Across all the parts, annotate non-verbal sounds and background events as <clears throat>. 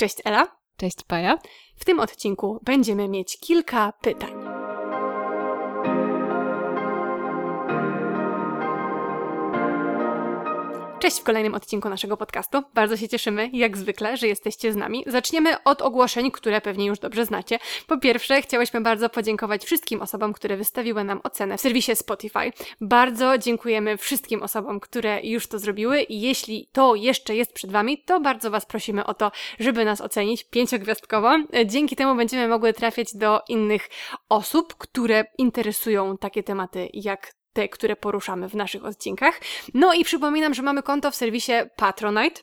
Cześć Ela. Cześć Paja. W tym odcinku będziemy mieć kilka pytań. Cześć w kolejnym odcinku naszego podcastu. Bardzo się cieszymy, jak zwykle, że jesteście z nami. Zaczniemy od ogłoszeń, które pewnie już dobrze znacie. Po pierwsze, chciałyśmy bardzo podziękować wszystkim osobom, które wystawiły nam ocenę w serwisie Spotify. Bardzo dziękujemy wszystkim osobom, które już to zrobiły i jeśli to jeszcze jest przed Wami, to bardzo Was prosimy o to, żeby nas ocenić pięciogwiazdkowo. Dzięki temu będziemy mogły trafiać do innych osób, które interesują takie tematy jak te, które poruszamy w naszych odcinkach. No i przypominam, że mamy konto w serwisie Patronite.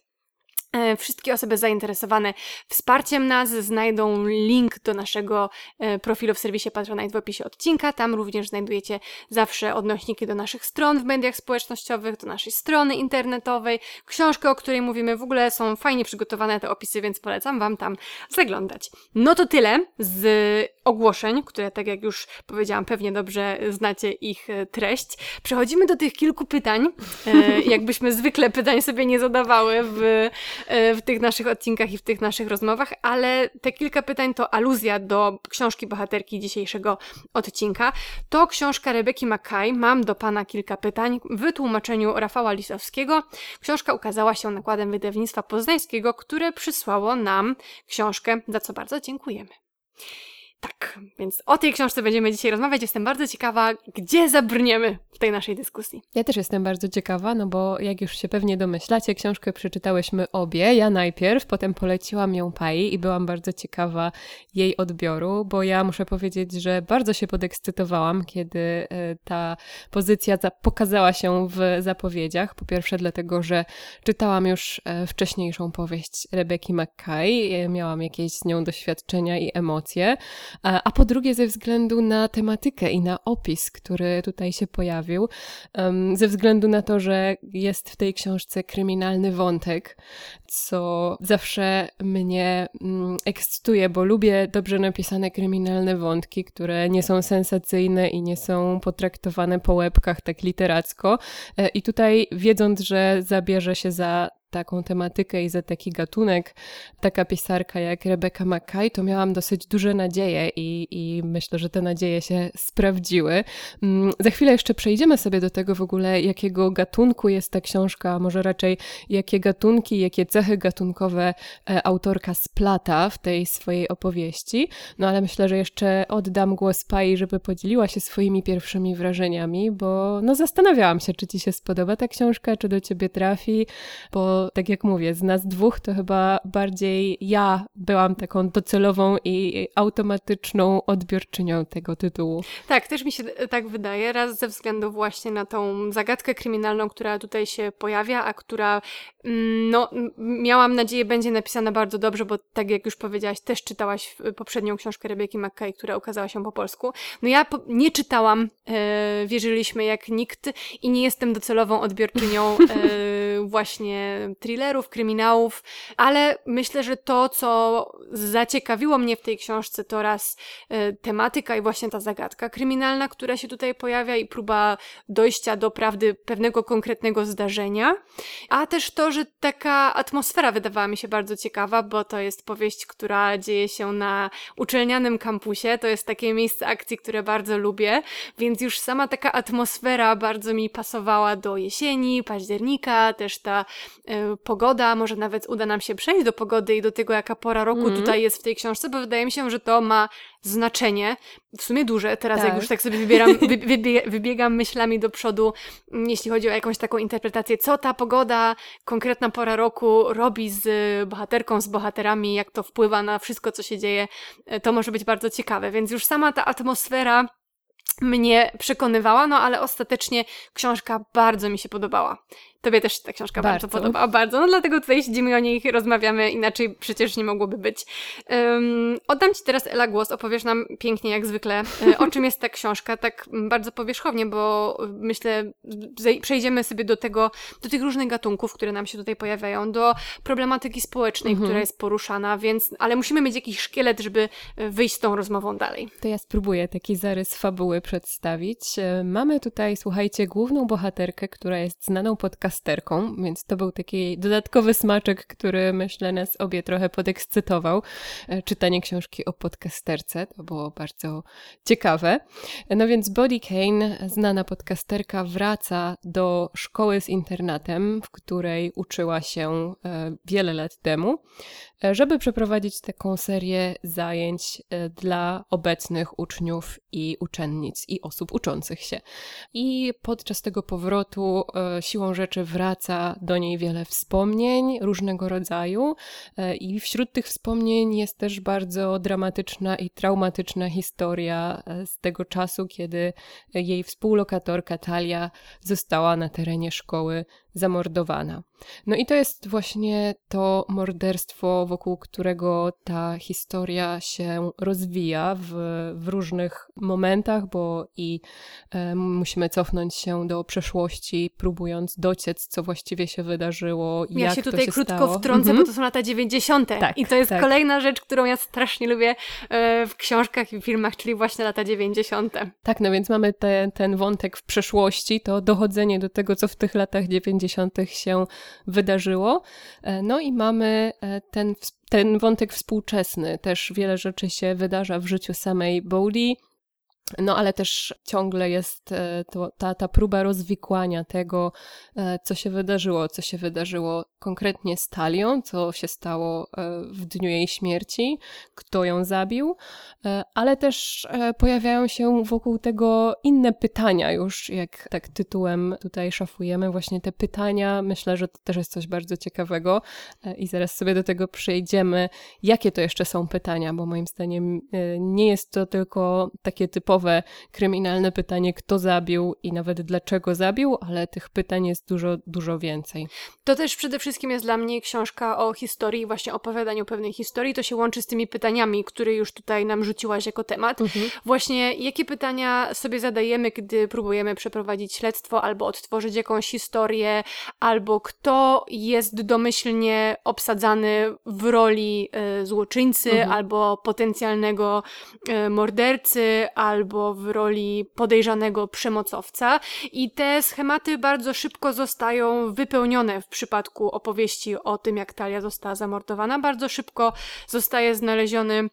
E, wszystkie osoby zainteresowane wsparciem nas znajdą link do naszego e, profilu w serwisie Patronite w opisie odcinka. Tam również znajdujecie zawsze odnośniki do naszych stron w mediach społecznościowych, do naszej strony internetowej, książkę, o której mówimy. W ogóle są fajnie przygotowane te opisy, więc polecam Wam tam zaglądać. No to tyle z ogłoszeń, które, tak jak już powiedziałam, pewnie dobrze znacie ich e, treść. Przechodzimy do tych kilku pytań. <laughs> Jakbyśmy zwykle pytań sobie nie zadawały w E, w tych naszych odcinkach i w tych naszych rozmowach, ale te kilka pytań to aluzja do książki bohaterki dzisiejszego odcinka. To książka Rebeki Mackay. Mam do Pana kilka pytań w tłumaczeniu Rafała Lisowskiego. Książka ukazała się nakładem wydawnictwa poznańskiego, które przysłało nam książkę, za co bardzo dziękujemy. Tak, więc o tej książce będziemy dzisiaj rozmawiać. Jestem bardzo ciekawa, gdzie zabrniemy w tej naszej dyskusji. Ja też jestem bardzo ciekawa, no bo jak już się pewnie domyślacie, książkę przeczytałyśmy obie. Ja najpierw, potem poleciłam ją Pai i byłam bardzo ciekawa jej odbioru, bo ja muszę powiedzieć, że bardzo się podekscytowałam, kiedy e, ta pozycja pokazała się w zapowiedziach. Po pierwsze dlatego, że czytałam już e, wcześniejszą powieść Rebeki McKay, e, miałam jakieś z nią doświadczenia i emocje, a po drugie ze względu na tematykę i na opis, który tutaj się pojawił, ze względu na to, że jest w tej książce kryminalny wątek, co zawsze mnie mm, ekscytuje, bo lubię dobrze napisane kryminalne wątki, które nie są sensacyjne i nie są potraktowane po łebkach tak literacko. E, I tutaj wiedząc, że zabierze się za taką tematykę i za taki gatunek taka pisarka jak Rebecca Mackay, to miałam dosyć duże nadzieje i, i myślę, że te nadzieje się sprawdziły. Mm, za chwilę jeszcze przejdziemy sobie do tego w ogóle, jakiego gatunku jest ta książka, a może raczej jakie gatunki, jakie cechy gatunkowe e, autorka splata w tej swojej opowieści. No ale myślę, że jeszcze oddam głos Pai, żeby podzieliła się swoimi pierwszymi wrażeniami, bo no zastanawiałam się, czy ci się spodoba ta książka, czy do ciebie trafi, bo tak jak mówię, z nas dwóch to chyba bardziej ja byłam taką docelową i automatyczną odbiorczynią tego tytułu. Tak, też mi się tak wydaje, raz ze względu właśnie na tą zagadkę kryminalną, która tutaj się pojawia, a która mm, no, miałam nadzieję będzie napisana bardzo dobrze, bo tak jak już powiedziałaś, też czytałaś poprzednią książkę Rebeki McKay, która ukazała się po polsku. No ja po nie czytałam e, Wierzyliśmy jak nikt i nie jestem docelową odbiorczynią e, <laughs> właśnie thrillerów, kryminałów, ale myślę, że to, co zaciekawiło mnie w tej książce, to raz y, tematyka i właśnie ta zagadka kryminalna, która się tutaj pojawia i próba dojścia do prawdy pewnego konkretnego zdarzenia, a też to, że taka atmosfera wydawała mi się bardzo ciekawa, bo to jest powieść, która dzieje się na uczelnianym kampusie, to jest takie miejsce akcji, które bardzo lubię, więc już sama taka atmosfera bardzo mi pasowała do jesieni, października, też ta y, pogoda, może nawet uda nam się przejść do pogody i do tego, jaka pora roku mm. tutaj jest w tej książce, bo wydaje mi się, że to ma znaczenie, w sumie duże. Teraz tak. jak już tak sobie wybieram, <laughs> wy, wybiegam myślami do przodu, jeśli chodzi o jakąś taką interpretację, co ta pogoda, konkretna pora roku robi z bohaterką, z bohaterami, jak to wpływa na wszystko, co się dzieje, e, to może być bardzo ciekawe. Więc już sama ta atmosfera mnie przekonywała, no ale ostatecznie książka bardzo mi się podobała. Tobie też ta książka bardzo, bardzo podobała, bardzo. No dlatego tutaj siedzimy o niej rozmawiamy, inaczej przecież nie mogłoby być. Um, oddam Ci teraz, Ela, głos. Opowiesz nam pięknie, jak zwykle, e, o czym jest ta książka, tak bardzo powierzchownie, bo myślę, przejdziemy sobie do tego, do tych różnych gatunków, które nam się tutaj pojawiają, do problematyki społecznej, mhm. która jest poruszana, więc, ale musimy mieć jakiś szkielet, żeby e, wyjść z tą rozmową dalej. To ja spróbuję taki zarys fabuły przedstawić. E, mamy tutaj, słuchajcie, główną bohaterkę, która jest znaną podcastą podcasterką, więc to był taki dodatkowy smaczek, który myślę nas obie trochę podekscytował. E, czytanie książki o podcasterce to było bardzo ciekawe. No więc Body Kane, znana podcasterka, wraca do szkoły z internatem, w której uczyła się e, wiele lat temu, e, żeby przeprowadzić taką serię zajęć dla obecnych uczniów i uczennic i osób uczących się. I podczas tego powrotu siłą rzeczy wraca do niej wiele wspomnień różnego rodzaju, e, i wśród tych wspomnień jest też bardzo dramatyczna i traumatyczna historia e, z tego czasu, kiedy jej współlokatorka Talia została na terenie szkoły zamordowana. No i to jest właśnie to morderstwo, wokół którego ta historia się rozwija w, w różnych momentach, bo i e, musimy cofnąć się do przeszłości, próbując dociec, co właściwie się wydarzyło. Ja jak się tutaj się krótko stało. wtrącę, Mhm. bo to są lata 90. Tak, I to jest tak. kolejna rzecz, którą ja strasznie lubię e, w książkach i filmach, czyli właśnie lata 90. Tak, no więc mamy te, ten wątek w przeszłości, to dochodzenie do tego, co w tych latach 90. się wydarzyło. E, No i mamy e, ten, ten wątek współczesny. Też wiele rzeczy się wydarza w życiu samej Bowley. No ale też ciągle jest e, to, ta, ta próba rozwikłania tego, e, co się wydarzyło, co się wydarzyło konkretnie z Talią, co się stało e, w dniu jej śmierci, kto ją zabił, ale też pojawiają się wokół tego inne pytania już, jak tak tytułem tutaj szafujemy, właśnie te pytania, myślę, że to też jest coś bardzo ciekawego i zaraz sobie do tego przejdziemy, jakie to jeszcze są pytania, bo moim zdaniem nie jest to tylko takie typowe kryminalne pytanie, kto zabił i nawet dlaczego zabił, ale tych pytań jest dużo, dużo więcej. To też przede wszystkim jest dla mnie książka o historii, właśnie opowiadaniu pewnej historii. To się łączy z tymi pytaniami, które już tutaj nam rzuciłaś jako temat. Właśnie jakie pytania sobie zadajemy, gdy próbujemy przeprowadzić śledztwo albo odtworzyć jakąś historię, albo kto jest domyślnie obsadzany w roli e, złoczyńcy, Mhm. albo potencjalnego e, mordercy, albo w roli podejrzanego przemocowca. I te schematy bardzo szybko zostają wypełnione w przypadku opowieści o tym, jak Talia została zamordowana. Bardzo szybko zostaje znaleziony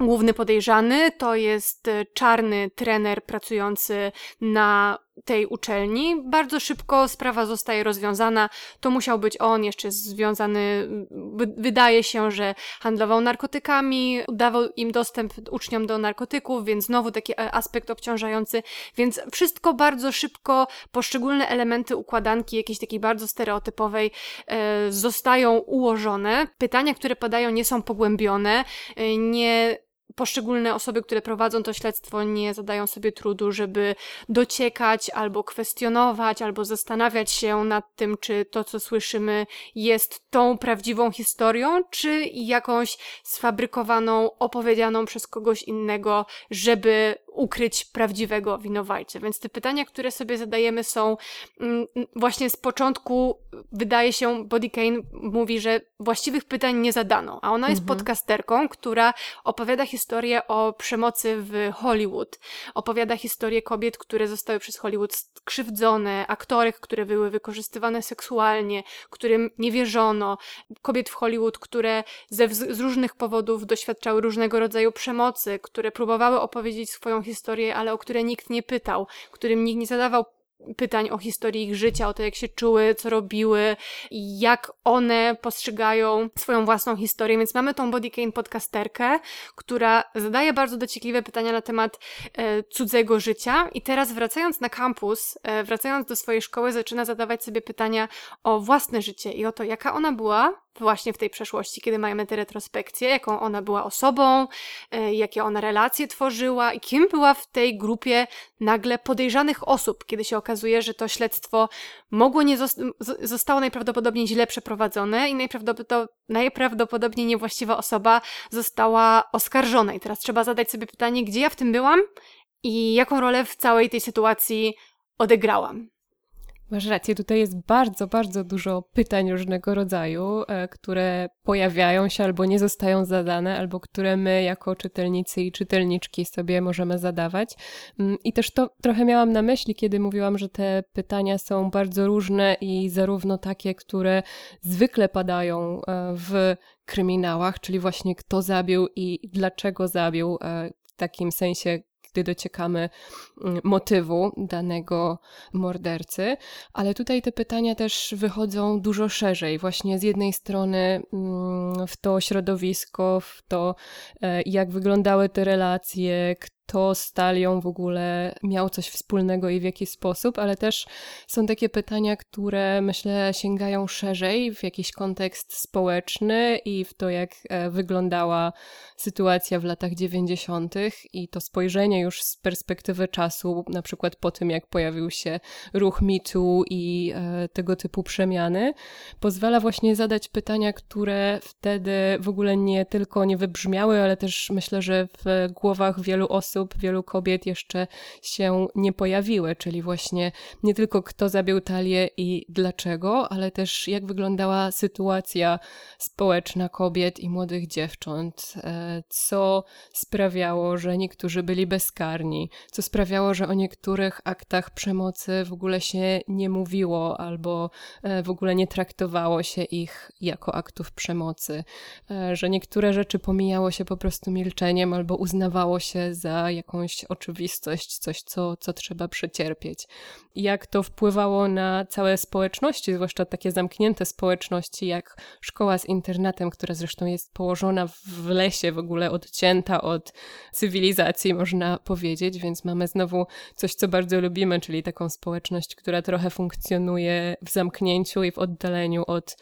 główny podejrzany. To jest e, czarny trener pracujący na tej uczelni. Bardzo szybko sprawa zostaje rozwiązana. To musiał być on, jeszcze związany, wy- wydaje się, że handlował narkotykami, dawał im dostęp uczniom do narkotyków, więc znowu taki e, aspekt obciążający. Więc wszystko bardzo szybko, poszczególne elementy układanki, jakiejś takiej bardzo stereotypowej, e, zostają ułożone. Pytania, które padają, nie są pogłębione, e, nie poszczególne osoby, które prowadzą to śledztwo, nie zadają sobie trudu, żeby dociekać albo kwestionować, albo zastanawiać się nad tym, czy to, co słyszymy, jest tą prawdziwą historią, czy jakąś sfabrykowaną, opowiedzianą przez kogoś innego, żeby ukryć prawdziwego winowajcę. Więc te pytania, które sobie zadajemy, są mm, właśnie z początku, wydaje się, Body Kane mówi, że właściwych pytań nie zadano, a ona jest Mhm. podcasterką, która opowiada historię o przemocy w Hollywood. Opowiada historię kobiet, które zostały przez Hollywood skrzywdzone, aktorek, które były wykorzystywane seksualnie, którym nie wierzono, kobiet w Hollywood, które ze, z różnych powodów doświadczały różnego rodzaju przemocy, które próbowały opowiedzieć swoją historię, ale o które nikt nie pytał, którym nikt nie zadawał pytań o historię ich życia, o to, jak się czuły, co robiły, jak one postrzegają swoją własną historię. Więc mamy tą Body Kane podcasterkę, która zadaje bardzo dociekliwe pytania na temat e, cudzego życia. I teraz wracając na kampus, e, wracając do swojej szkoły, zaczyna zadawać sobie pytania o własne życie i o to, jaka ona była właśnie w tej przeszłości, kiedy mamy te retrospekcje, jaką ona była osobą, e, jakie ona relacje tworzyła i kim była w tej grupie nagle podejrzanych osób, kiedy się okazuje, że to śledztwo mogło nie zostało najprawdopodobniej źle przeprowadzone i najprawdopod- najprawdopodobniej niewłaściwa osoba została oskarżona. I teraz trzeba zadać sobie pytanie, gdzie ja w tym byłam i jaką rolę w całej tej sytuacji odegrałam. Masz rację, tutaj jest bardzo, bardzo dużo pytań różnego rodzaju, e, które pojawiają się albo nie zostają zadane, albo które my jako czytelnicy i czytelniczki sobie możemy zadawać. Mm, I też to trochę miałam na myśli, kiedy mówiłam, że te pytania są bardzo różne i zarówno takie, które zwykle padają e, w kryminałach, czyli właśnie kto zabił i dlaczego zabił, e, w takim sensie gdy dociekamy mm, motywu danego mordercy, ale tutaj te pytania też wychodzą dużo szerzej. Właśnie z jednej strony mm, w to środowisko, w to, e, jak wyglądały te relacje, kto z Talią w ogóle miał coś wspólnego i w jaki sposób, ale też są takie pytania, które myślę sięgają szerzej w jakiś kontekst społeczny i w to, jak e, wyglądała sytuacja w latach 90. i to spojrzenie już z perspektywy czasu, na przykład po tym, jak pojawił się ruch MeToo i e, tego typu przemiany, pozwala właśnie zadać pytania, które wtedy w ogóle nie tylko nie wybrzmiały, ale też myślę, że w głowach wielu osób osób, wielu kobiet jeszcze się nie pojawiły, czyli właśnie nie tylko kto zabił Talię i dlaczego, ale też jak wyglądała sytuacja społeczna kobiet i młodych dziewcząt, e, co sprawiało, że niektórzy byli bezkarni, co sprawiało, że o niektórych aktach przemocy w ogóle się nie mówiło albo e, w ogóle nie traktowało się ich jako aktów przemocy, e, że niektóre rzeczy pomijało się po prostu milczeniem albo uznawało się za jakąś oczywistość, coś, co, co trzeba przecierpieć. Jak to wpływało na całe społeczności, zwłaszcza takie zamknięte społeczności, jak szkoła z internatem, która zresztą jest położona w lesie, w ogóle odcięta od cywilizacji, można powiedzieć, więc mamy znowu coś, co bardzo lubimy, czyli taką społeczność, która trochę funkcjonuje w zamknięciu i w oddaleniu od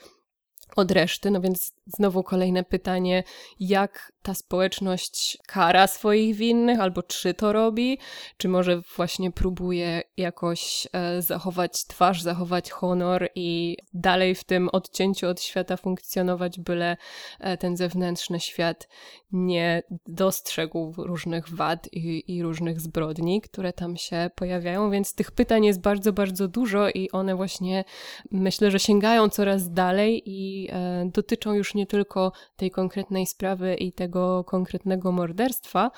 od reszty. No więc znowu kolejne pytanie, jak ta społeczność kara swoich winnych, albo czy to robi, czy może właśnie próbuje jakoś e, zachować twarz, zachować honor i dalej w tym odcięciu od świata funkcjonować, byle e, ten zewnętrzny świat nie dostrzegł różnych wad i, i różnych zbrodni, które tam się pojawiają, więc tych pytań jest bardzo, bardzo dużo i one właśnie myślę, że sięgają coraz dalej i e, dotyczą już nie tylko tej konkretnej sprawy i tego konkretnego morderstwa,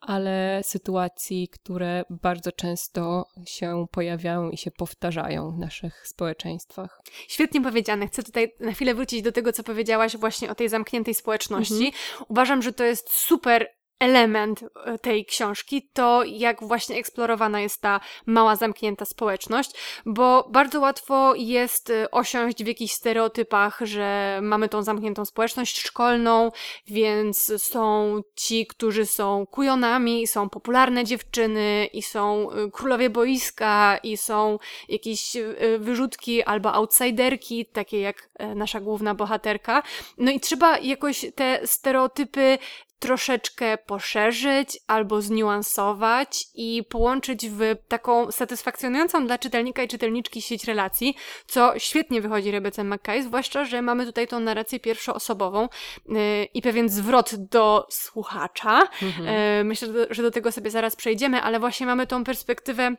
ale sytuacji, które bardzo często się pojawiają i się powtarzają w naszych społeczeństwach. Świetnie powiedziane. Chcę tutaj na chwilę wrócić do tego, co powiedziałaś właśnie o tej zamkniętej społeczności. Mhm. Uważam, że to jest super element e, tej książki, to jak właśnie eksplorowana jest ta mała, zamknięta społeczność, bo bardzo łatwo jest e, osiąść w jakichś stereotypach, że mamy tą zamkniętą społeczność szkolną, więc są ci, którzy są kujonami, są popularne dziewczyny i są e, królowie boiska i są jakieś wyrzutki albo outsiderki, takie jak nasza główna bohaterka. No i trzeba jakoś te stereotypy troszeczkę poszerzyć albo zniuansować i połączyć w taką satysfakcjonującą dla czytelnika i czytelniczki sieć relacji, co świetnie wychodzi Rebece McKay, zwłaszcza, że mamy tutaj tą narrację pierwszoosobową yy, i pewien zwrot do słuchacza. Mhm. Yy, myślę, że do tego sobie zaraz przejdziemy, ale właśnie mamy tą perspektywę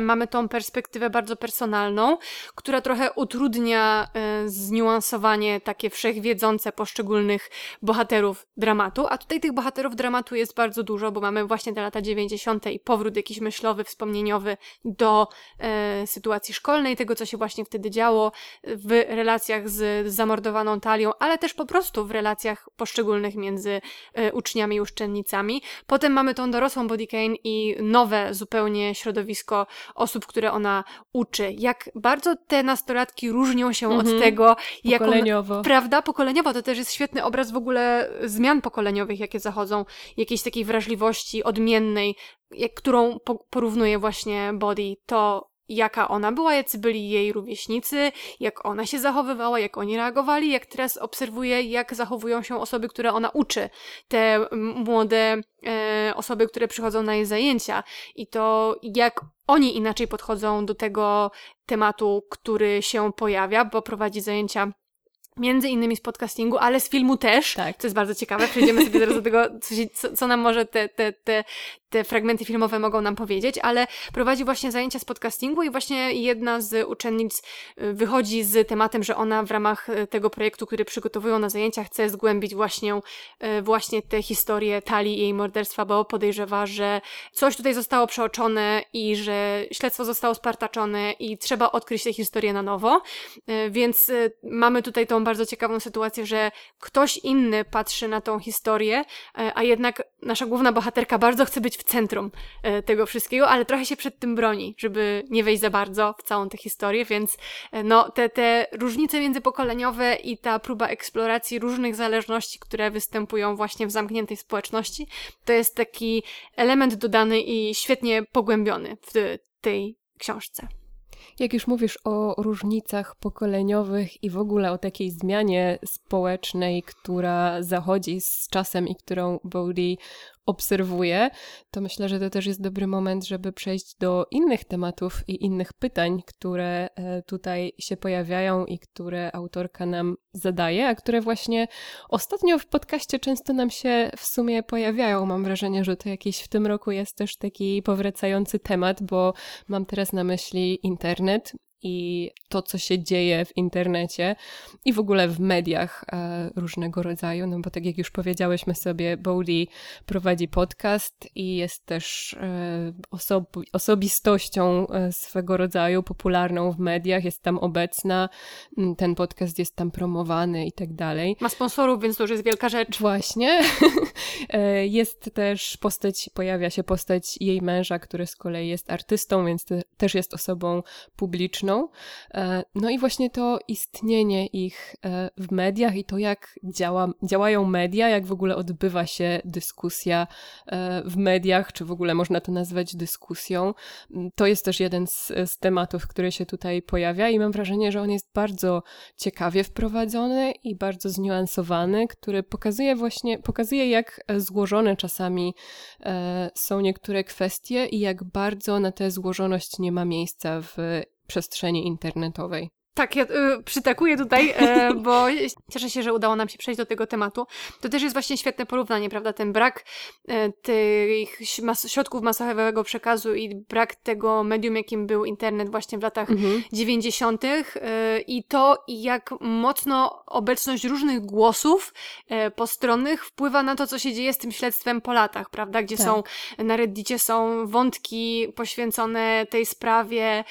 mamy tą perspektywę bardzo personalną, która trochę utrudnia e, zniuansowanie takie wszechwiedzące poszczególnych bohaterów dramatu, a tutaj tych bohaterów dramatu jest bardzo dużo, bo mamy właśnie te lata 90. i powrót jakiś myślowy, wspomnieniowy do e, sytuacji szkolnej, tego co się właśnie wtedy działo w relacjach z, zamordowaną Talią, ale też po prostu w relacjach poszczególnych między e, uczniami i uczennicami. Potem mamy tą dorosłą Body Kane i nowe zupełnie środowisko osób, które ona uczy. Jak bardzo te nastolatki różnią się od mhm. tego, jak Pokoleniowo. On, prawda? Pokoleniowo to też jest świetny obraz w ogóle zmian pokoleniowych, jakie zachodzą, jakiejś takiej wrażliwości odmiennej, jak, którą po, porównuje właśnie Body. To jaka ona była, jacy byli jej rówieśnicy, jak ona się zachowywała, jak oni reagowali, jak teraz obserwuje, jak zachowują się osoby, które ona uczy, te młode e, osoby, które przychodzą na jej zajęcia i to jak oni inaczej podchodzą do tego tematu, który się pojawia, bo prowadzi zajęcia Między innymi z podcastingu, ale z filmu też, tak. co jest bardzo ciekawe. Przejdziemy sobie zaraz do tego, co, się, co, co nam może te, te, te, te fragmenty filmowe mogą nam powiedzieć, ale prowadzi właśnie zajęcia z podcastingu i właśnie jedna z uczennic y, wychodzi z tematem, że ona w ramach y, tego projektu, który przygotowują na zajęcia, chce zgłębić właśnie, y, właśnie tę historię Tali i jej morderstwa, bo podejrzewa, że coś tutaj zostało przeoczone i że śledztwo zostało spartaczone i trzeba odkryć tę historię na nowo. Więc mamy tutaj tą bardzo ciekawą sytuację, że ktoś inny patrzy na tą historię, a jednak nasza główna bohaterka bardzo chce być w centrum e, tego wszystkiego, ale trochę się przed tym broni, żeby nie wejść za bardzo w całą tę historię, więc e, no, te, te różnice międzypokoleniowe i ta próba eksploracji różnych zależności, które występują właśnie w zamkniętej społeczności, to jest taki element dodany i świetnie pogłębiony w tej książce. Jak już mówisz o różnicach pokoleniowych i w ogóle o takiej zmianie społecznej, która zachodzi z czasem i którą Bowley obserwuję, to myślę, że to też jest dobry moment, żeby przejść do innych tematów i innych pytań, które e, tutaj się pojawiają i które autorka nam zadaje, a które właśnie ostatnio w podcaście często nam się w sumie pojawiają. Mam wrażenie, że to jakiś w tym roku jest też taki powracający temat, bo mam teraz na myśli internet i to, co się dzieje w internecie i w ogóle w mediach e, różnego rodzaju, no bo tak jak już powiedziałyśmy sobie, Bowley prowadzi podcast i jest też e, osob osobistością e, swego rodzaju, popularną w mediach, jest tam obecna, mm, ten podcast jest tam promowany i tak dalej. Ma sponsorów, więc to już jest wielka rzecz. Właśnie. <laughs> Jest też postać, pojawia się postać jej męża, który z kolei jest artystą, więc też jest osobą publiczną E, no i właśnie to istnienie ich e, w mediach i to, jak działa, działają media, jak w ogóle odbywa się dyskusja e, w mediach, czy w ogóle można to nazwać dyskusją, to jest też jeden z, z tematów, który się tutaj pojawia i mam wrażenie, że on jest bardzo ciekawie wprowadzony i bardzo zniuansowany, który pokazuje właśnie, pokazuje jak złożone czasami są niektóre kwestie i jak bardzo na tę złożoność nie ma miejsca w przestrzeni internetowej. Tak, ja y, przytakuję tutaj, e, <laughs> bo cieszę się, że udało nam się przejść do tego tematu. To też jest właśnie świetne porównanie, prawda? Ten brak e, tych mas środków masowego przekazu i brak tego medium, jakim był internet właśnie w latach mhm. 90. E, i to, jak mocno obecność różnych głosów postronnych wpływa na to, co się dzieje z tym śledztwem po latach, prawda? Gdzie tak. są na Reddicie są wątki poświęcone tej sprawie,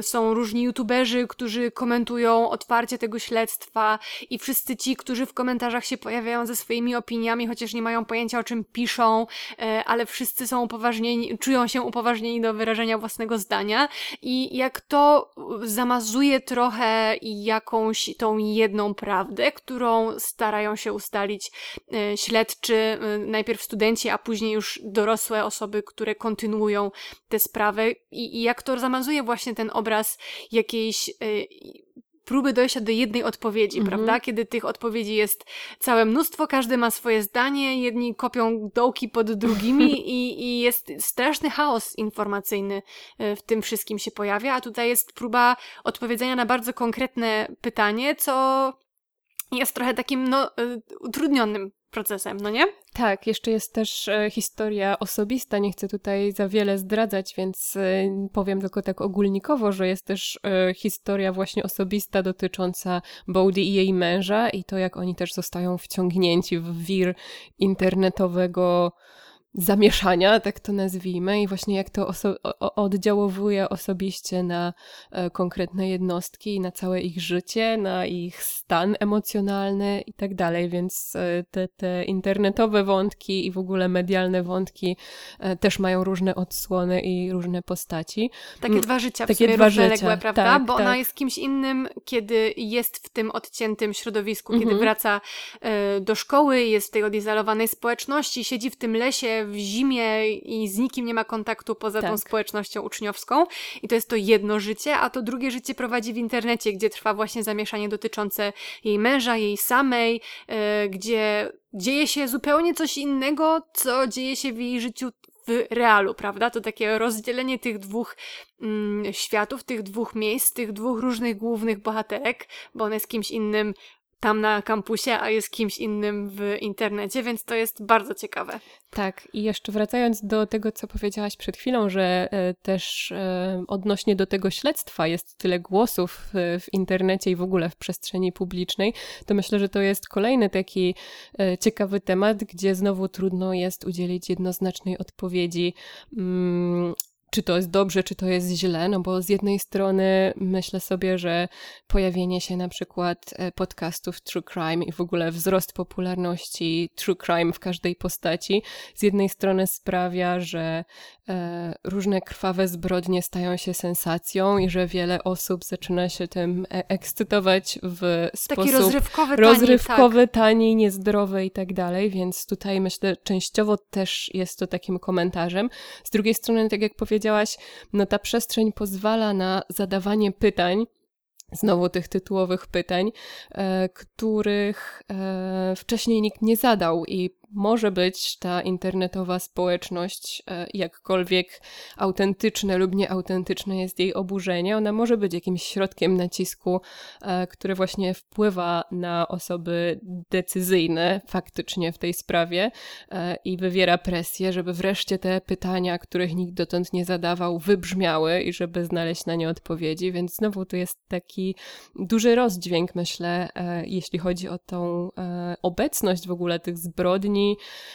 są różni youtuberzy, którzy komentują otwarcie tego śledztwa i wszyscy ci, którzy w komentarzach się pojawiają ze swoimi opiniami, chociaż nie mają pojęcia o czym piszą, e, ale wszyscy są upoważnieni, czują się upoważnieni do wyrażenia własnego zdania. I jak to zamazuje trochę jakąś tą jedną prawdę, którą starają się ustalić e, śledczy, e, najpierw studenci, a później już dorosłe osoby, które kontynuują tę sprawę i, i jak to zamazuje właśnie ten obraz jakiejś próby dojścia do jednej odpowiedzi, mhm. prawda? Kiedy tych odpowiedzi jest całe mnóstwo, każdy ma swoje zdanie, jedni kopią dołki pod drugimi <laughs> i, i jest straszny chaos informacyjny e, w tym wszystkim się pojawia, a tutaj jest próba odpowiedzenia na bardzo konkretne pytanie, co jest trochę takim no, e, utrudnionym procesem, no nie? Tak, jeszcze jest też e, historia osobista. Nie chcę tutaj za wiele zdradzać, więc e, powiem tylko tak ogólnikowo, że jest też e, historia właśnie osobista dotycząca Bowdy i jej męża i to, jak oni też zostają wciągnięci w wir internetowego zamieszania, tak to nazwijmy, i właśnie jak to oso oddziałowuje osobiście na e, konkretne jednostki na całe ich życie, na ich stan emocjonalny i tak dalej, więc e, te, te internetowe wątki i w ogóle medialne wątki e, też mają różne odsłony i różne postaci. Takie mm, dwa życia w Takie sumie dwa życia. prawda? Tak, Bo tak. ona jest kimś innym, kiedy jest w tym odciętym środowisku, kiedy mhm. wraca do szkoły, jest w tej odizolowanej społeczności, siedzi w tym lesie, w zimie i z nikim nie ma kontaktu poza tak. tą społecznością uczniowską. I to jest to jedno życie, a to drugie życie prowadzi w internecie, gdzie trwa właśnie zamieszanie dotyczące jej męża, jej samej, yy, gdzie dzieje się zupełnie coś innego, co dzieje się w jej życiu w realu, prawda? To takie rozdzielenie tych dwóch mm, światów, tych dwóch miejsc, tych dwóch różnych głównych bohaterek, bo one z kimś innym tam na kampusie, a jest kimś innym w internecie, więc to jest bardzo ciekawe. Tak, i jeszcze wracając do tego, co powiedziałaś przed chwilą, że e, też e, odnośnie do tego śledztwa jest tyle głosów w, internecie i w ogóle w przestrzeni publicznej, to myślę, że to jest kolejny taki e, ciekawy temat, gdzie znowu trudno jest udzielić jednoznacznej odpowiedzi. Czy to jest dobrze, czy to jest źle, no bo z jednej strony myślę sobie, że pojawienie się na przykład e, podcastów True Crime i w ogóle wzrost popularności True Crime w każdej postaci, z jednej strony sprawia, że e, różne krwawe zbrodnie stają się sensacją i że wiele osób zaczyna się tym e, ekscytować w Taki sposób rozrywkowy, rozrywkowy, tani, tak. tani, niezdrowy i tak dalej, więc tutaj myślę, częściowo też jest to takim komentarzem. Z drugiej strony, tak jak powiedziałam, powiedziałaś, no ta przestrzeń pozwala na zadawanie pytań, znowu tych tytułowych pytań, e, których e, wcześniej nikt nie zadał i może być ta internetowa społeczność, e, jakkolwiek autentyczne lub nieautentyczne jest jej oburzenie, ona może być jakimś środkiem nacisku, e, które właśnie wpływa na osoby decyzyjne faktycznie w tej sprawie e, i wywiera presję, żeby wreszcie te pytania, których nikt dotąd nie zadawał, wybrzmiały i żeby znaleźć na nie odpowiedzi. Więc znowu tu jest taki duży rozdźwięk, myślę, jeśli chodzi o tą obecność w ogóle tych zbrodni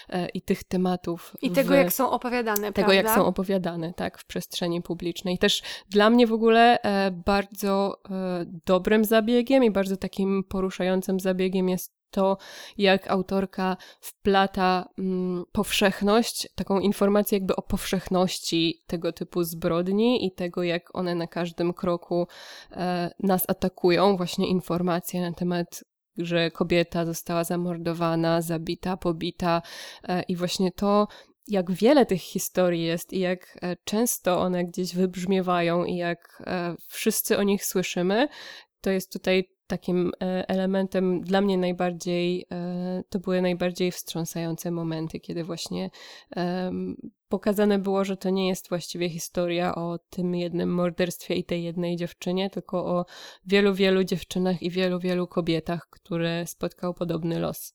E, i tych tematów. I tego, jak są opowiadane, Tego, prawda? jak są opowiadane, tak, w przestrzeni publicznej. Też dla mnie w ogóle e, bardzo e, dobrym zabiegiem i bardzo takim poruszającym zabiegiem jest to, jak autorka wplata mm, powszechność, taką informację jakby o powszechności tego typu zbrodni i tego, jak one na każdym kroku e, nas atakują, właśnie informacje na temat że kobieta została zamordowana, zabita, pobita e, i właśnie to, jak wiele tych historii jest i jak e, często one gdzieś wybrzmiewają i jak e, wszyscy o nich słyszymy, to jest tutaj takim elementem dla mnie najbardziej, to były najbardziej wstrząsające momenty, kiedy właśnie pokazane było, że to nie jest właściwie historia o tym jednym morderstwie i tej jednej dziewczynie, tylko o wielu, wielu dziewczynach i wielu, wielu kobietach, które spotkał podobny los.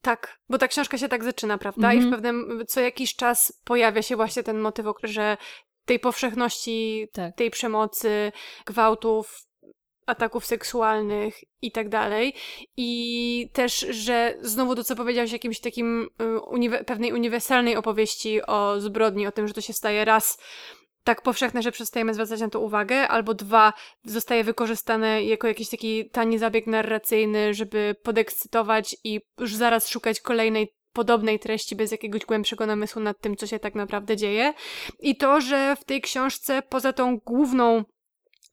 Tak, bo ta książka się tak zaczyna, prawda? I w mhm. pewnym, co jakiś czas pojawia się właśnie ten motyw, że tej powszechności, tak. tej przemocy, gwałtów, ataków seksualnych i tak dalej. I też, że znowu to, co powiedziałeś, jakimś takim y, uniwe pewnej uniwersalnej opowieści o zbrodni, o tym, że to się staje raz tak powszechne, że przestajemy zwracać na to uwagę, albo dwa, zostaje wykorzystane jako jakiś taki tani zabieg narracyjny, żeby podekscytować i już zaraz szukać kolejnej podobnej treści bez jakiegoś głębszego namysłu nad tym, co się tak naprawdę dzieje. I to, że w tej książce poza tą główną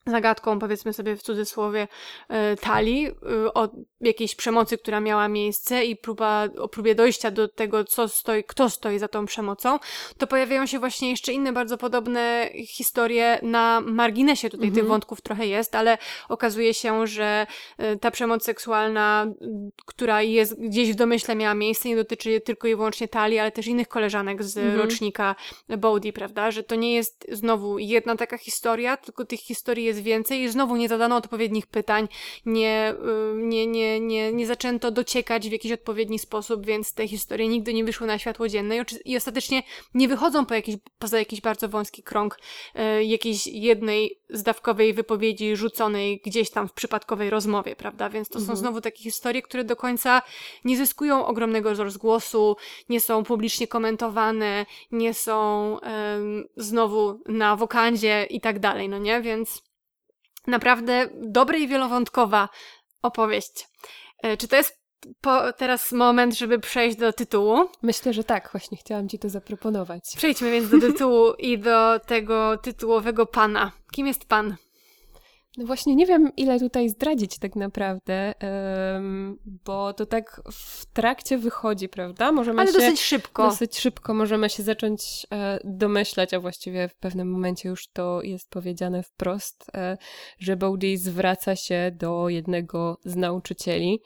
zagadką, powiedzmy sobie w cudzysłowie, e, talii e, o jakiejś przemocy, która miała miejsce i próba, o próbie dojścia do tego, co stoi, kto stoi za tą przemocą, to pojawiają się właśnie jeszcze inne bardzo podobne historie na marginesie tutaj mhm. tych wątków trochę jest, ale okazuje się, że e, ta przemoc seksualna, która jest gdzieś w domyśle miała miejsce, nie dotyczy tylko i wyłącznie talii, ale też innych koleżanek z mhm. rocznika Bodhi, prawda, że to nie jest znowu jedna taka historia, tylko tych historii jest jest więcej i znowu nie zadano odpowiednich pytań, nie, y, nie, nie, nie, nie zaczęto dociekać w jakiś odpowiedni sposób, więc te historie nigdy nie wyszły na światło dzienne i ostatecznie nie wychodzą po jakiś, poza jakiś bardzo wąski krąg y, jakiejś jednej zdawkowej wypowiedzi rzuconej gdzieś tam w przypadkowej rozmowie, prawda? Więc to mhm. są znowu takie historie, które do końca nie zyskują ogromnego rozgłosu, nie są publicznie komentowane, nie są um, znowu na wokandzie i tak dalej, no nie? Więc naprawdę dobra i wielowątkowa opowieść. E, czy to jest po, teraz moment, żeby przejść do tytułu? Myślę, że tak. Właśnie chciałam Ci to zaproponować. Przejdźmy więc do tytułu i do tego tytułowego pana. Kim jest pan? No właśnie nie wiem, ile tutaj zdradzić tak naprawdę, bo to tak w trakcie wychodzi, prawda? Możemy Ale się, dosyć szybko. Dosyć szybko możemy się zacząć e, domyślać, a właściwie w pewnym momencie już to jest powiedziane wprost, e, że Bodhi zwraca się do jednego z nauczycieli.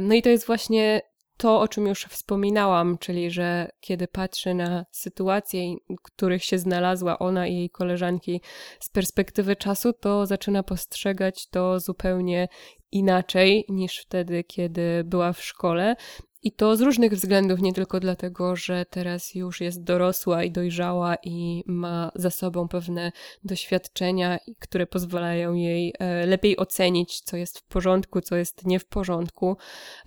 no i to jest właśnie to, o czym już wspominałam, czyli że kiedy patrzy na sytuacje, w których się znalazła ona i jej koleżanki z perspektywy czasu, to zaczyna postrzegać to zupełnie inaczej niż wtedy, kiedy była w szkole. I to z różnych względów, nie tylko dlatego, że teraz już jest dorosła i dojrzała i ma za sobą pewne doświadczenia, które pozwalają jej e, lepiej ocenić, co jest w porządku, co jest nie w porządku,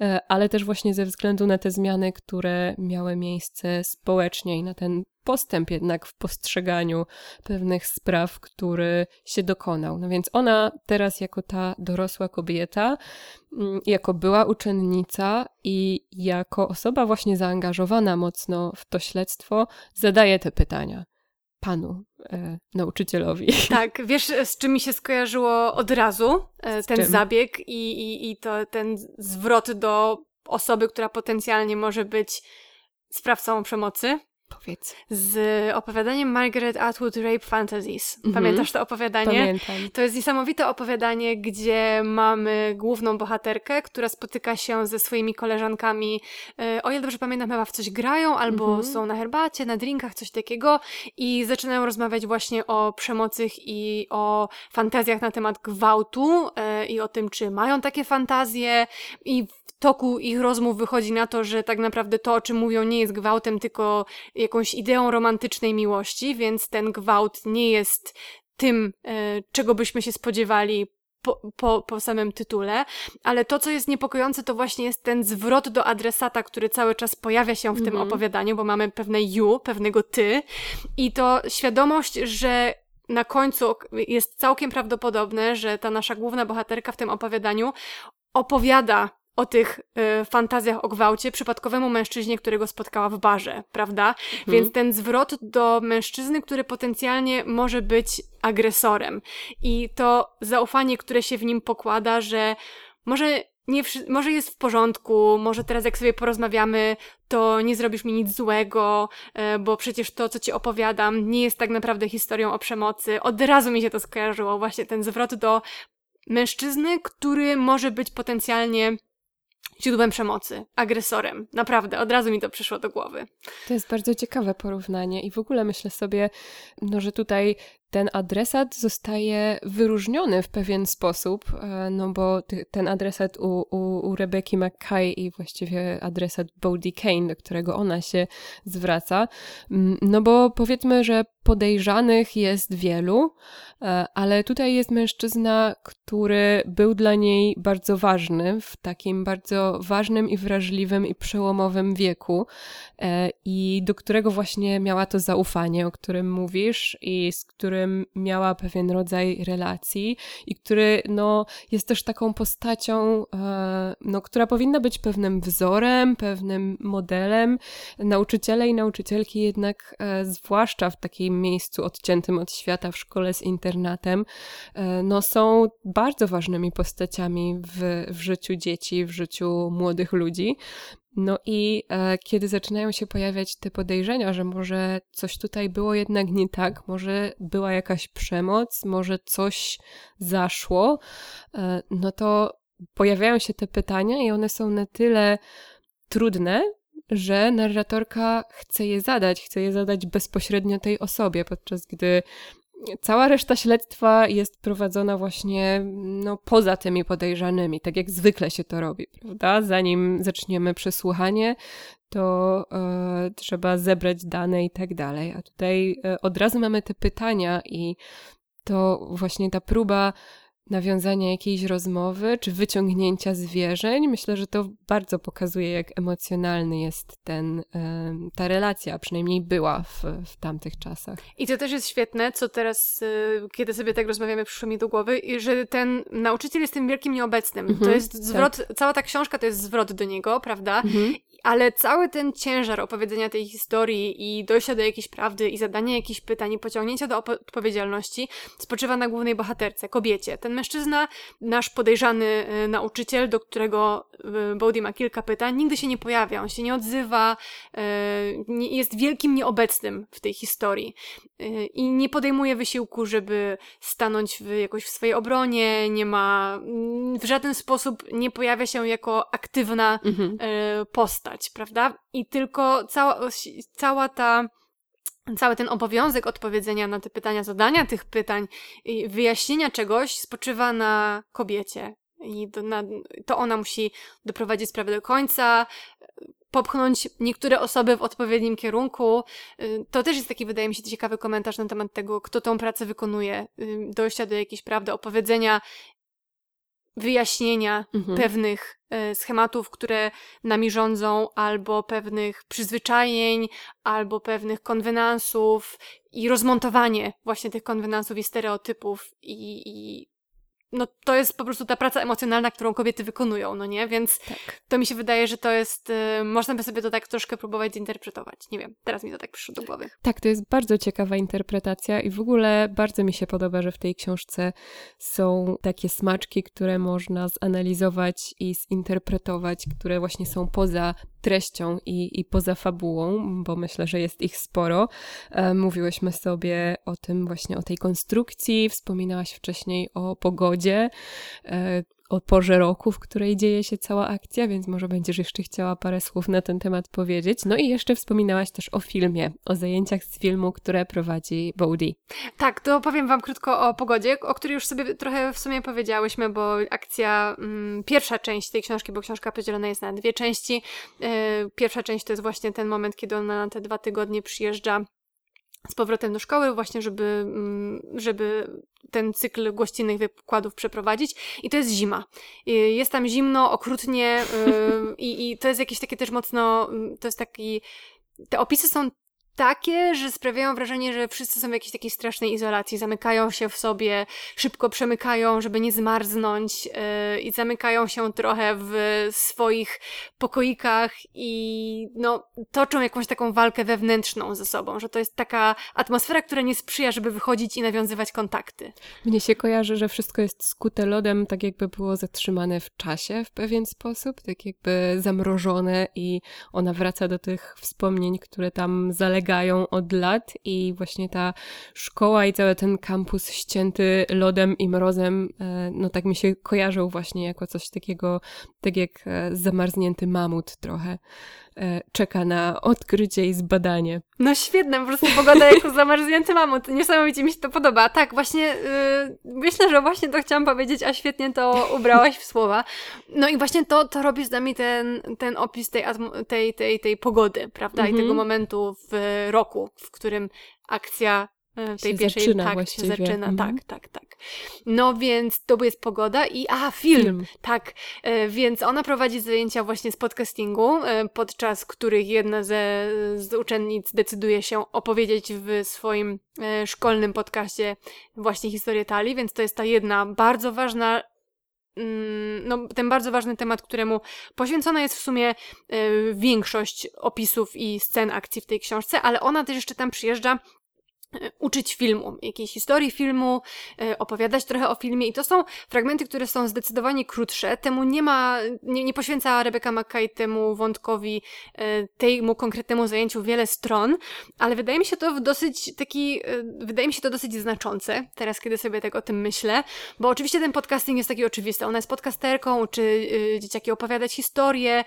e, ale też właśnie ze względu na te zmiany, które miały miejsce społecznie i na ten postęp jednak w postrzeganiu pewnych spraw, który się dokonał. No więc ona teraz, jako ta dorosła kobieta, mm, jako była uczennica i jako osoba właśnie zaangażowana mocno w to śledztwo, zadaje te pytania panu e, nauczycielowi. <laughs> Tak, wiesz, z czym mi się skojarzyło od razu e, ten zabieg i, i, i to, ten zwrot do osoby, która potencjalnie może być sprawcą przemocy? Powiedz. Z opowiadaniem Margaret Atwood Rape Fantasies. Mhm. Pamiętasz to opowiadanie? Pamiętam. To jest niesamowite opowiadanie, gdzie mamy główną bohaterkę, która spotyka się ze swoimi koleżankami. E, o ile dobrze pamiętam, chyba w coś grają, albo mhm. są na herbacie, na drinkach, coś takiego i zaczynają rozmawiać właśnie o przemocy i o fantazjach na temat gwałtu e, i o tym, czy mają takie fantazje i toku ich rozmów wychodzi na to, że tak naprawdę to, o czym mówią, nie jest gwałtem, tylko jakąś ideą romantycznej miłości, więc ten gwałt nie jest tym, e, czego byśmy się spodziewali po, po, po samym tytule, ale to, co jest niepokojące, to właśnie jest ten zwrot do adresata, który cały czas pojawia się w mm -hmm. tym mhm. opowiadaniu, bo mamy pewne you, pewnego ty i to świadomość, że na końcu jest całkiem prawdopodobne, że ta nasza główna bohaterka w tym opowiadaniu opowiada o tych y, fantazjach o gwałcie przypadkowemu mężczyźnie, którego spotkała w barze, prawda? Mhm. Więc ten zwrot do mężczyzny, który potencjalnie może być agresorem i to zaufanie, które się w nim pokłada, że może nie, może jest w porządku, może teraz jak sobie porozmawiamy, to nie zrobisz mi nic złego, y, bo przecież to, co ci opowiadam, nie jest tak naprawdę historią o przemocy. Od razu mi się to skojarzyło, właśnie ten zwrot do mężczyzny, który może być potencjalnie źródłem przemocy, agresorem. Naprawdę, od razu mi to przyszło do głowy. To jest bardzo ciekawe porównanie i w ogóle myślę sobie, no, że tutaj ten adresat zostaje wyróżniony w pewien sposób, e, no bo ten adresat u, u, u Rebeki McKay i właściwie adresat Bodie Kane, do którego ona się zwraca, mm, no bo powiedzmy, że podejrzanych jest wielu, e, ale tutaj jest mężczyzna, który był dla niej bardzo ważny, w takim bardzo ważnym i wrażliwym i przełomowym wieku e, i do którego właśnie miała to zaufanie, o którym mówisz i z którym miała pewien rodzaj relacji i który no, jest też taką postacią, e, no, która powinna być pewnym wzorem, pewnym modelem. Nauczyciele i nauczycielki jednak, zwłaszcza w takim miejscu odciętym od świata, w szkole z internatem, e, no, są bardzo ważnymi postaciami w, w życiu dzieci, w życiu młodych ludzi. No i e, kiedy zaczynają się pojawiać te podejrzenia, że może coś tutaj było jednak nie tak, może była jakaś przemoc, może coś zaszło, e, no to pojawiają się te pytania i one są na tyle trudne, że narratorka chce je zadać, chce je zadać bezpośrednio tej osobie, podczas gdy cała reszta śledztwa jest prowadzona właśnie no, poza tymi podejrzanymi, tak jak zwykle się to robi, prawda? Zanim zaczniemy przesłuchanie, to e, trzeba zebrać dane i tak dalej. A tutaj e, od razu mamy te pytania i to właśnie ta próba nawiązania jakiejś rozmowy czy wyciągnięcia zwierzeń. Myślę, że to bardzo pokazuje, jak emocjonalny jest ten, ta relacja, a przynajmniej była w, w tamtych czasach. I to też jest świetne, co teraz, y, kiedy sobie tak rozmawiamy, przyszło mi do głowy, że ten nauczyciel jest tym wielkim nieobecnym. Mhm, to jest zwrot, tak. cała ta książka to jest zwrot do niego, prawda? Mhm ale cały ten ciężar opowiedzenia tej historii i dojścia do jakiejś prawdy i zadania jakichś pytań i pociągnięcia do odpowiedzialności spoczywa na głównej bohaterce, kobiecie. Ten mężczyzna. Nasz podejrzany nauczyciel, do którego Bodhi ma kilka pytań, nigdy się nie pojawia, on się nie odzywa, jest wielkim nieobecnym w tej historii i nie podejmuje wysiłku, żeby stanąć w, jakoś w swojej obronie, nie ma mm, w żaden sposób nie pojawia się jako aktywna mhm. postać, prawda? I tylko cała, cała ta cały ten obowiązek odpowiedzenia na te pytania, zadania tych pytań i wyjaśnienia czegoś spoczywa na kobiecie. I to, na, to ona musi doprowadzić sprawę do końca, popchnąć niektóre osoby w odpowiednim kierunku. Y, to też jest taki, wydaje mi się, ciekawy komentarz na temat tego, kto tą pracę wykonuje, y, dojścia do jakiejś prawdy, opowiedzenia wyjaśnienia mhm. pewnych e, schematów, które nami rządzą, albo pewnych przyzwyczajeń, albo pewnych konwenansów i rozmontowanie właśnie tych konwenansów i stereotypów i, i no to jest po prostu ta praca emocjonalna, którą kobiety wykonują, no nie? Więc tak. to mi się wydaje, że to jest, y, można by sobie to tak troszkę próbować zinterpretować. Nie wiem, teraz mi to tak przyszło do głowy. Tak, to jest bardzo ciekawa interpretacja i w ogóle bardzo mi się podoba, że w tej książce są takie smaczki, które można zanalizować i zinterpretować, które właśnie są poza treścią i, i poza fabułą, bo myślę, że jest ich sporo. E, mówiłyśmy sobie o tym właśnie, o tej konstrukcji, wspominałaś wcześniej o pogodzie, e, o porze roku, w której dzieje się cała akcja, więc może będziesz jeszcze chciała parę słów na ten temat powiedzieć. No i jeszcze wspominałaś też o filmie, o zajęciach z filmu, które prowadzi Bodhi. Tak, to powiem Wam krótko o pogodzie, o której już sobie trochę w sumie powiedziałyśmy, bo akcja, mm, pierwsza część tej książki, bo książka podzielona jest na dwie części. Yy, pierwsza część to jest właśnie ten moment, kiedy ona na te dwa tygodnie przyjeżdża z powrotem do szkoły, właśnie, żeby, mm, żeby ten cykl gościnnych wykładów przeprowadzić. I to jest zima. Jest tam zimno, okrutnie <laughs> y, i, i to jest jakieś takie też mocno, mm, to jest taki, te opisy są takie, że sprawiają wrażenie, że wszyscy są w jakiejś takiej strasznej izolacji, zamykają się w sobie, szybko przemykają, żeby nie zmarznąć yy, i zamykają się trochę w swoich pokoikach i no, toczą jakąś taką walkę wewnętrzną ze sobą, że to jest taka atmosfera, która nie sprzyja, żeby wychodzić i nawiązywać kontakty. Mnie się kojarzy, że wszystko jest skute lodem, tak jakby było zatrzymane w czasie w pewien sposób, tak jakby zamrożone i ona wraca do tych wspomnień, które tam zalegają biegają od lat i właśnie ta szkoła i cały ten kampus ścięty lodem i mrozem, e, no tak mi się kojarzył właśnie jako coś takiego, tak jak e, zamarznięty mamut trochę czeka na odkrycie i zbadanie. No świetne, po prostu pogoda jako <laughs> zamarznięty mamut. Niesamowicie mi się to podoba. Tak, właśnie yy, myślę, że właśnie to chciałam powiedzieć, a świetnie to ubrałaś w słowa. No i właśnie to, to robi z nami ten, ten opis tej, tej, tej, tej pogody, prawda? I tego mhm. momentu w roku, w którym akcja E, tej się pierwszej zaczyna tak właściwie. się zaczyna, mhm. tak, tak, tak. No więc to jest pogoda i a film, film. tak, e, więc ona prowadzi zajęcia właśnie z podcastingu, e, podczas których jedna ze z uczennic decyduje się opowiedzieć w swoim szkolnym podcaście właśnie historię Tali, więc to jest ta jedna bardzo ważna mm, no, ten bardzo ważny temat, któremu poświęcona jest w sumie większość opisów i scen akcji w tej książce, ale ona też jeszcze tam przyjeżdża <clears throat> uczyć filmu, jakiejś historii filmu, e, opowiadać trochę o filmie i to są fragmenty, które są zdecydowanie krótsze. Temu nie ma, nie, nie poświęca Rebecca Mackay temu wątkowi, e, temu konkretnemu zajęciu wiele stron, ale wydaje mi się to dosyć taki, wydaje mi się to dosyć znaczące, teraz kiedy sobie tak o tym myślę, bo oczywiście ten podcasting jest taki oczywisty. Ona jest podcasterką, uczy dzieciaki opowiadać historię,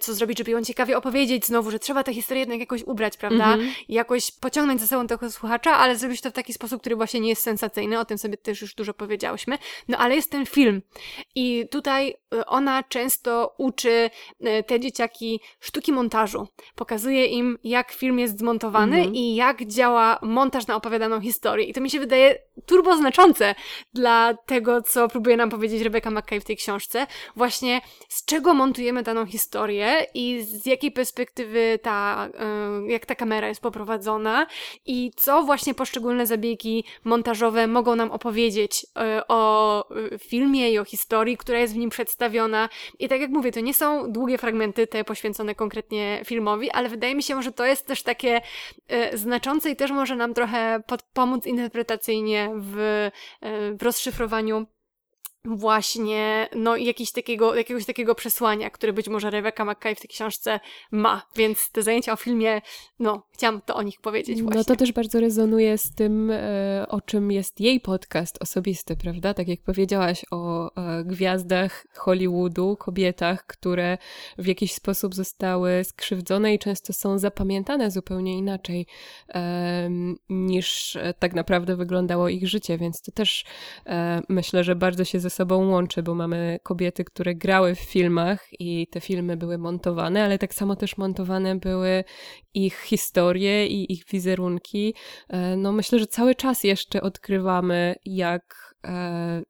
co zrobić, żeby ją ciekawie opowiedzieć, znowu, że trzeba tę historię jednak jakoś ubrać, prawda? I jakoś pociągnąć za sobą tego słuchacza, ale zrobić to w taki sposób, który właśnie nie jest sensacyjny, o tym sobie też już dużo powiedziałyśmy. No ale jest ten film i tutaj y, ona często uczy y, te dzieciaki sztuki montażu. Pokazuje im, jak film jest zmontowany mhm. i jak działa montaż na opowiadaną historię. I to mi się wydaje turbo znaczące dla tego, co próbuje nam powiedzieć Rebecca McKay w tej książce. Właśnie z czego montujemy daną historię i z jakiej perspektywy ta, y, jak ta kamera jest poprowadzona i co właśnie właśnie poszczególne zabiegi montażowe mogą nam opowiedzieć e, o e, filmie i o historii, która jest w nim przedstawiona. I tak jak mówię, to nie są długie fragmenty te poświęcone konkretnie filmowi, ale wydaje mi się, że to jest też takie e, znaczące i też może nam trochę pomóc interpretacyjnie w, w rozszyfrowaniu właśnie no jakiś takiego, jakiegoś takiego przesłania, które być może Rebecca McKay w tej książce ma, więc te zajęcia o filmie, no chciałam to o nich powiedzieć właśnie. No to też bardzo rezonuje z tym, e, o czym jest jej podcast osobisty, prawda? Tak jak powiedziałaś o e, gwiazdach Hollywoodu, kobietach, które w jakiś sposób zostały skrzywdzone i często są zapamiętane zupełnie inaczej niż tak naprawdę wyglądało ich życie, więc to też e, myślę, że bardzo się ze sobą łączy, bo mamy kobiety, które grały w filmach i te filmy były montowane, ale tak samo też montowane były ich historie i ich wizerunki. E, no myślę, że cały czas jeszcze odkrywamy, jak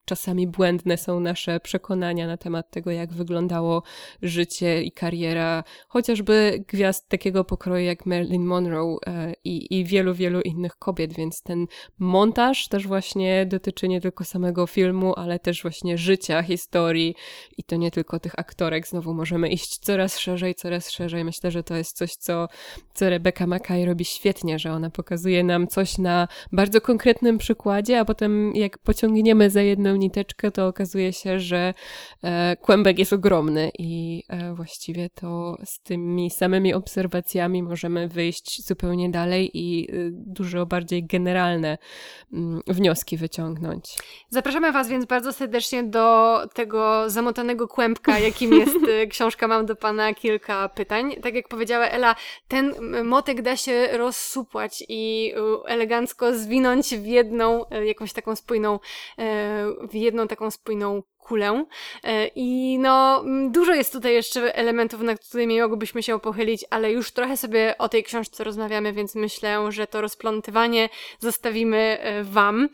czasami błędne są nasze przekonania na temat tego, jak wyglądało życie i kariera chociażby gwiazd takiego pokroju jak Marilyn Monroe e, i, i wielu, wielu innych kobiet, więc ten montaż też właśnie dotyczy nie tylko samego filmu, ale też właśnie życia, historii i to nie tylko tych aktorek. Znowu możemy iść coraz szerzej, coraz szerzej. Myślę, że to jest coś, co, co Rebecca Mackay robi świetnie, że ona pokazuje nam coś na bardzo konkretnym przykładzie, a potem jak pociągnie ciągniemy za jedną niteczkę, to okazuje się, że e, kłębek jest ogromny i e, właściwie to z tymi samymi obserwacjami możemy wyjść zupełnie dalej i e, dużo bardziej generalne mm, wnioski wyciągnąć. Zapraszamy Was więc bardzo serdecznie do tego zamotanego kłębka, <laughs> jakim jest książka. Mam do Pana kilka pytań. Tak jak powiedziała Ela, ten motek da się rozsupłać i elegancko zwinąć w jedną, jakąś taką spójną w jedną taką spójną kulę. E, I no, dużo jest tutaj jeszcze elementów, nad którymi mogłybyśmy się pochylić, ale już trochę sobie o tej książce rozmawiamy, więc myślę, że to rozplątywanie zostawimy e, Wam.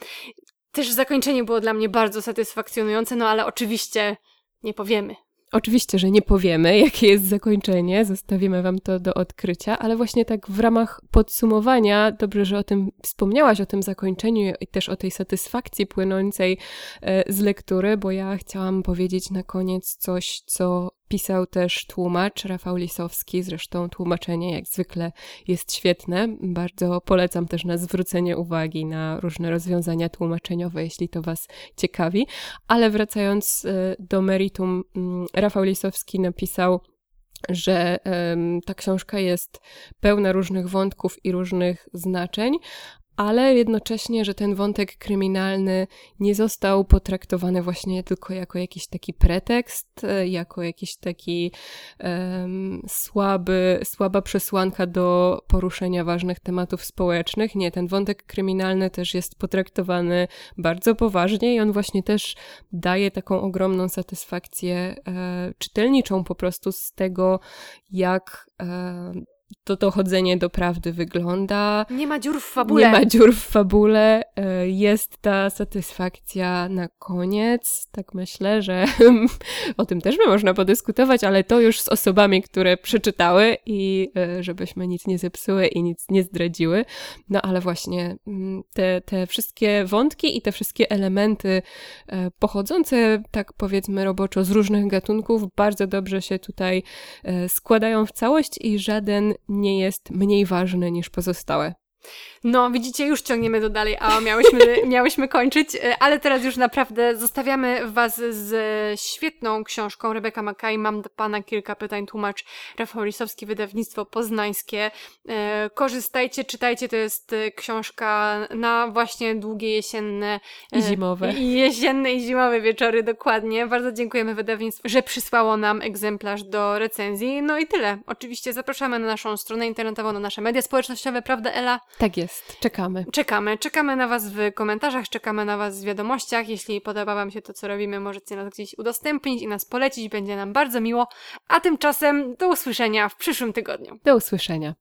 Też zakończenie było dla mnie bardzo satysfakcjonujące, no ale oczywiście nie powiemy, Oczywiście, że nie powiemy, <laughs> jakie jest zakończenie, zostawimy Wam to do odkrycia, ale właśnie tak w ramach podsumowania, dobrze, że o tym wspomniałaś, o tym zakończeniu i też o tej satysfakcji płynącej e, z lektury, bo ja chciałam powiedzieć na koniec coś, co Pisał też tłumacz Rafał Lisowski, zresztą tłumaczenie jak zwykle jest świetne. Bardzo polecam też na zwrócenie uwagi na różne rozwiązania tłumaczeniowe, jeśli to Was ciekawi. Ale wracając e, do meritum, mm, Rafał Lisowski napisał że ta książka jest pełna różnych wątków i różnych znaczeń, ale jednocześnie, że ten wątek kryminalny nie został potraktowany właśnie tylko jako jakiś taki pretekst, e, jako jakiś taki um, słaby, słaba przesłanka do poruszenia ważnych tematów społecznych. Nie, ten wątek kryminalny też jest potraktowany bardzo poważnie i on właśnie też daje taką ogromną satysfakcję e, czytelniczą po prostu z tego, jak e, to dochodzenie do prawdy wygląda. Nie ma dziur w fabule. Nie ma dziur w fabule. E, jest ta satysfakcja na koniec. Tak myślę, że <laughs> o tym też by można podyskutować, ale to już z osobami, które przeczytały i e, żebyśmy nic nie zepsuły i nic nie zdradziły. No ale właśnie mm, te, te wszystkie wątki i te wszystkie elementy e, pochodzące, tak powiedzmy roboczo, z różnych gatunków bardzo dobrze się tutaj składają w całość i żaden nie jest mniej ważny niż pozostałe. No, widzicie, już ciągniemy to dalej, a miałyśmy, <laughs> miałyśmy kończyć, e, ale teraz już naprawdę zostawiamy Was z świetną książką Rebeka Makaj. Mam do Pana kilka pytań, tłumacz Rafał Lisowski, wydawnictwo poznańskie. E, korzystajcie, czytajcie, to jest e, książka na właśnie długie jesienne i zimowe. I jesienne i zimowe wieczory, dokładnie. Bardzo dziękujemy wydawnictwu, że przysłało nam egzemplarz do recenzji. No i tyle. Oczywiście zapraszamy na naszą stronę internetową, na nasze media społecznościowe, prawda Ela? Tak jest, czekamy. Czekamy. Czekamy na Was w komentarzach, czekamy na Was w wiadomościach. Jeśli podoba Wam się to, co robimy, możecie nas gdzieś udostępnić i nas polecić. Będzie nam bardzo miło. A tymczasem do usłyszenia w przyszłym tygodniu. Do usłyszenia.